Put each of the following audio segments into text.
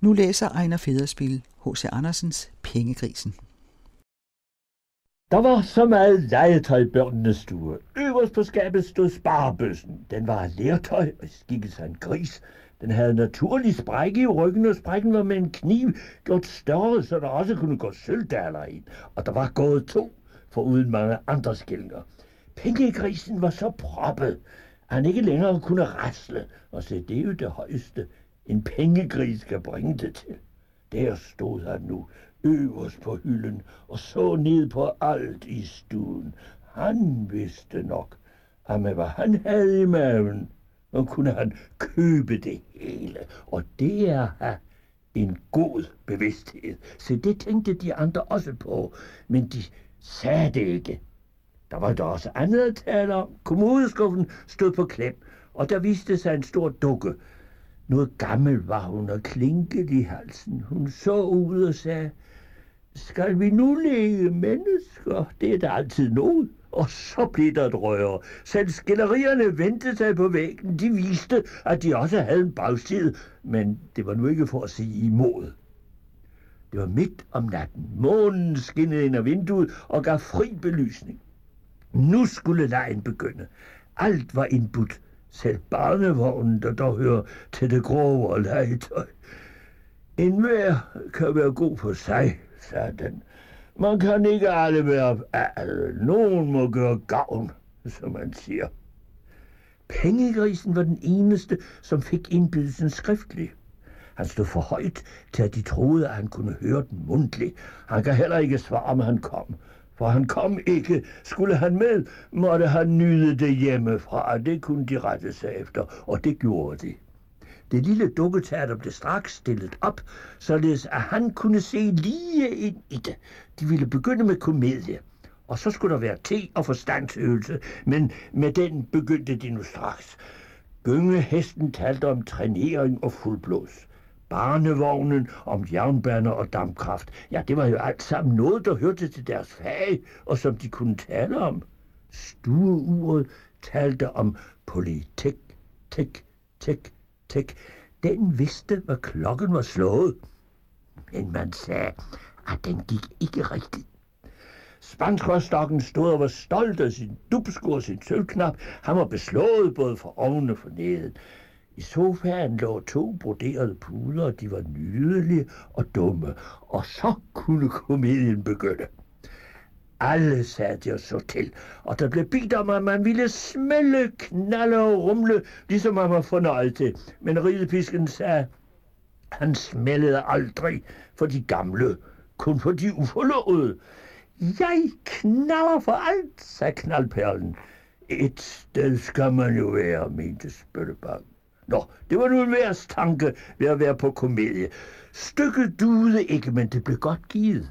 Nu læser Ejner Federspil H.C. Andersens Pengegrisen. Der var så meget legetøj i børnenes stue. Øverst på skabet stod sparebøssen. Den var af lertøj og skikkede sig en gris. Den havde naturlig sprække i ryggen, og sprækken var med en kniv gjort større, så der også kunne gå sølvdaler ind. Og der var gået to, for uden mange andre skillinger. Pengegrisen var så proppet, at han ikke længere kunne rasle, og se, det er jo det højeste, en pengegris skal bringe det til. Der stod han nu, øverst på hylden, og så ned på alt i stuen. Han vidste nok, at med hvad han havde i maven, så kunne han købe det hele. Og det er at en god bevidsthed. Så det tænkte de andre også på, men de sagde det ikke. Der var der også andet at tale om. Kommodeskuffen stod på klem, og der viste sig en stor dukke. Noget gammel var hun og klinkede i halsen. Hun så ud og sagde, skal vi nu lege mennesker? Det er der altid noget. Og så blev der et røre. Selv skillerierne vendte sig på væggen. De viste, at de også havde en bagside, men det var nu ikke for at sige imod. Det var midt om natten. Månen skinnede ind af vinduet og gav fri belysning. Nu skulle lejen begynde. Alt var indbudt. Selv barnevognen, der dog hører til det grove legetøj. En hver kan være god for sig, sagde den. Man kan ikke alle være alle. Nogen må gøre gavn, som man siger. Pengegrisen var den eneste, som fik indbydelsen skriftlig. Han stod for højt til, at de troede, at han kunne høre den mundtligt. Han kan heller ikke svare, om han kom. For han kom ikke. Skulle han med, måtte han nyde det hjemmefra. Det kunne de rette sig efter, og det gjorde de. Det lille dukketeater blev straks stillet op, således at han kunne se lige ind i det. De ville begynde med komedie, og så skulle der være te og forstandsøvelse, men med den begyndte de nu straks. Gyngehesten talte om trænering og fuldblås. Barnevognen om jernbaner og dampkraft. Ja, det var jo alt sammen noget, der hørte til deres fag, og som de kunne tale om. Stueuret talte om politik, tik, tik, tik. Den vidste, hvad klokken var slået. Men man sagde, at den gik ikke rigtigt. Spanskerstokken stod og var stolt af sin dubsko og sin sølvknap. Han var beslået både for oven og for neden. I sofaen lå to broderede puder, og de var nydelige og dumme. Og så kunne komedien begynde. Alle satte og så til, og der blev bedt om, at man ville smelle, knalle og rumle, ligesom man var fornøjet til. Men ridepisken sagde, han smældede aldrig for de gamle, kun for de uforlovede. Jeg knaller for alt, sagde knaldperlen. Et sted skal man jo være, mente Spøttebang. Nå, det var nu en værs tanke ved at være på komedie. Stykket duede ikke, men det blev godt givet.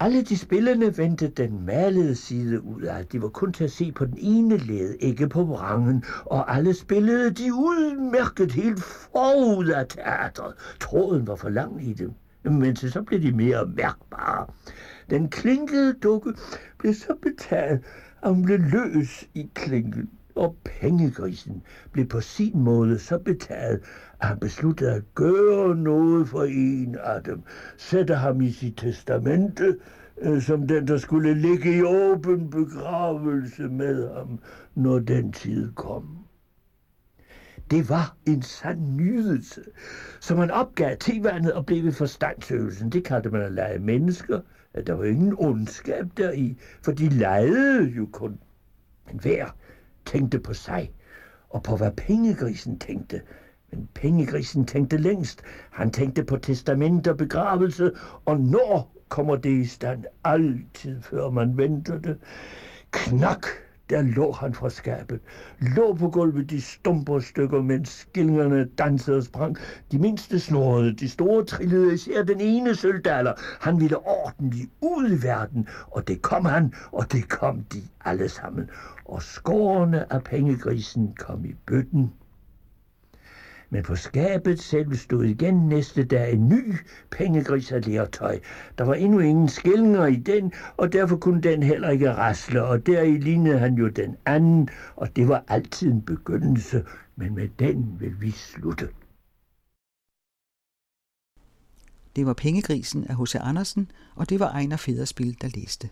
Alle de spillende vendte den malede side ud af. De var kun til at se på den ene led, ikke på vrangen, og alle spillede de udmærket helt forud af teatret. Tråden var for lang i dem, men så blev de mere mærkbare. Den klinkede dukke blev så betalt, at hun blev løs i klinken og pengegrisen blev på sin måde så betaget, at han besluttede at gøre noget for en af dem, sætte ham i sit testamente, øh, som den, der skulle ligge i åben begravelse med ham, når den tid kom. Det var en sand nydelse, så man opgav tilvandet og blev ved forstandsøvelsen. Det kaldte man at lege mennesker, at der var ingen ondskab deri, for de legede jo kun. Men hver tænkte på sig, og på hvad pengegrisen tænkte. Men pengegrisen tænkte længst. Han tænkte på testament og begravelse, og når kommer det i stand altid, før man venter det. Knak, der lå han fra skabet. Lå på gulvet de stumper stykker, mens skillingerne dansede og sprang. De mindste snorede, de store trillede, især den ene sølvdaler. Han ville ordentligt ud i verden, og det kom han, og det kom de alle sammen. Og skårene af pengegrisen kom i bøtten men på skabet selv stod igen næste dag en ny pengegris af lertøj. Der var endnu ingen skillinger i den, og derfor kunne den heller ikke rasle, og deri lignede han jo den anden, og det var altid en begyndelse, men med den vil vi slutte. Det var Pengegrisen af H.C. Andersen, og det var Ejner Federspil, der læste.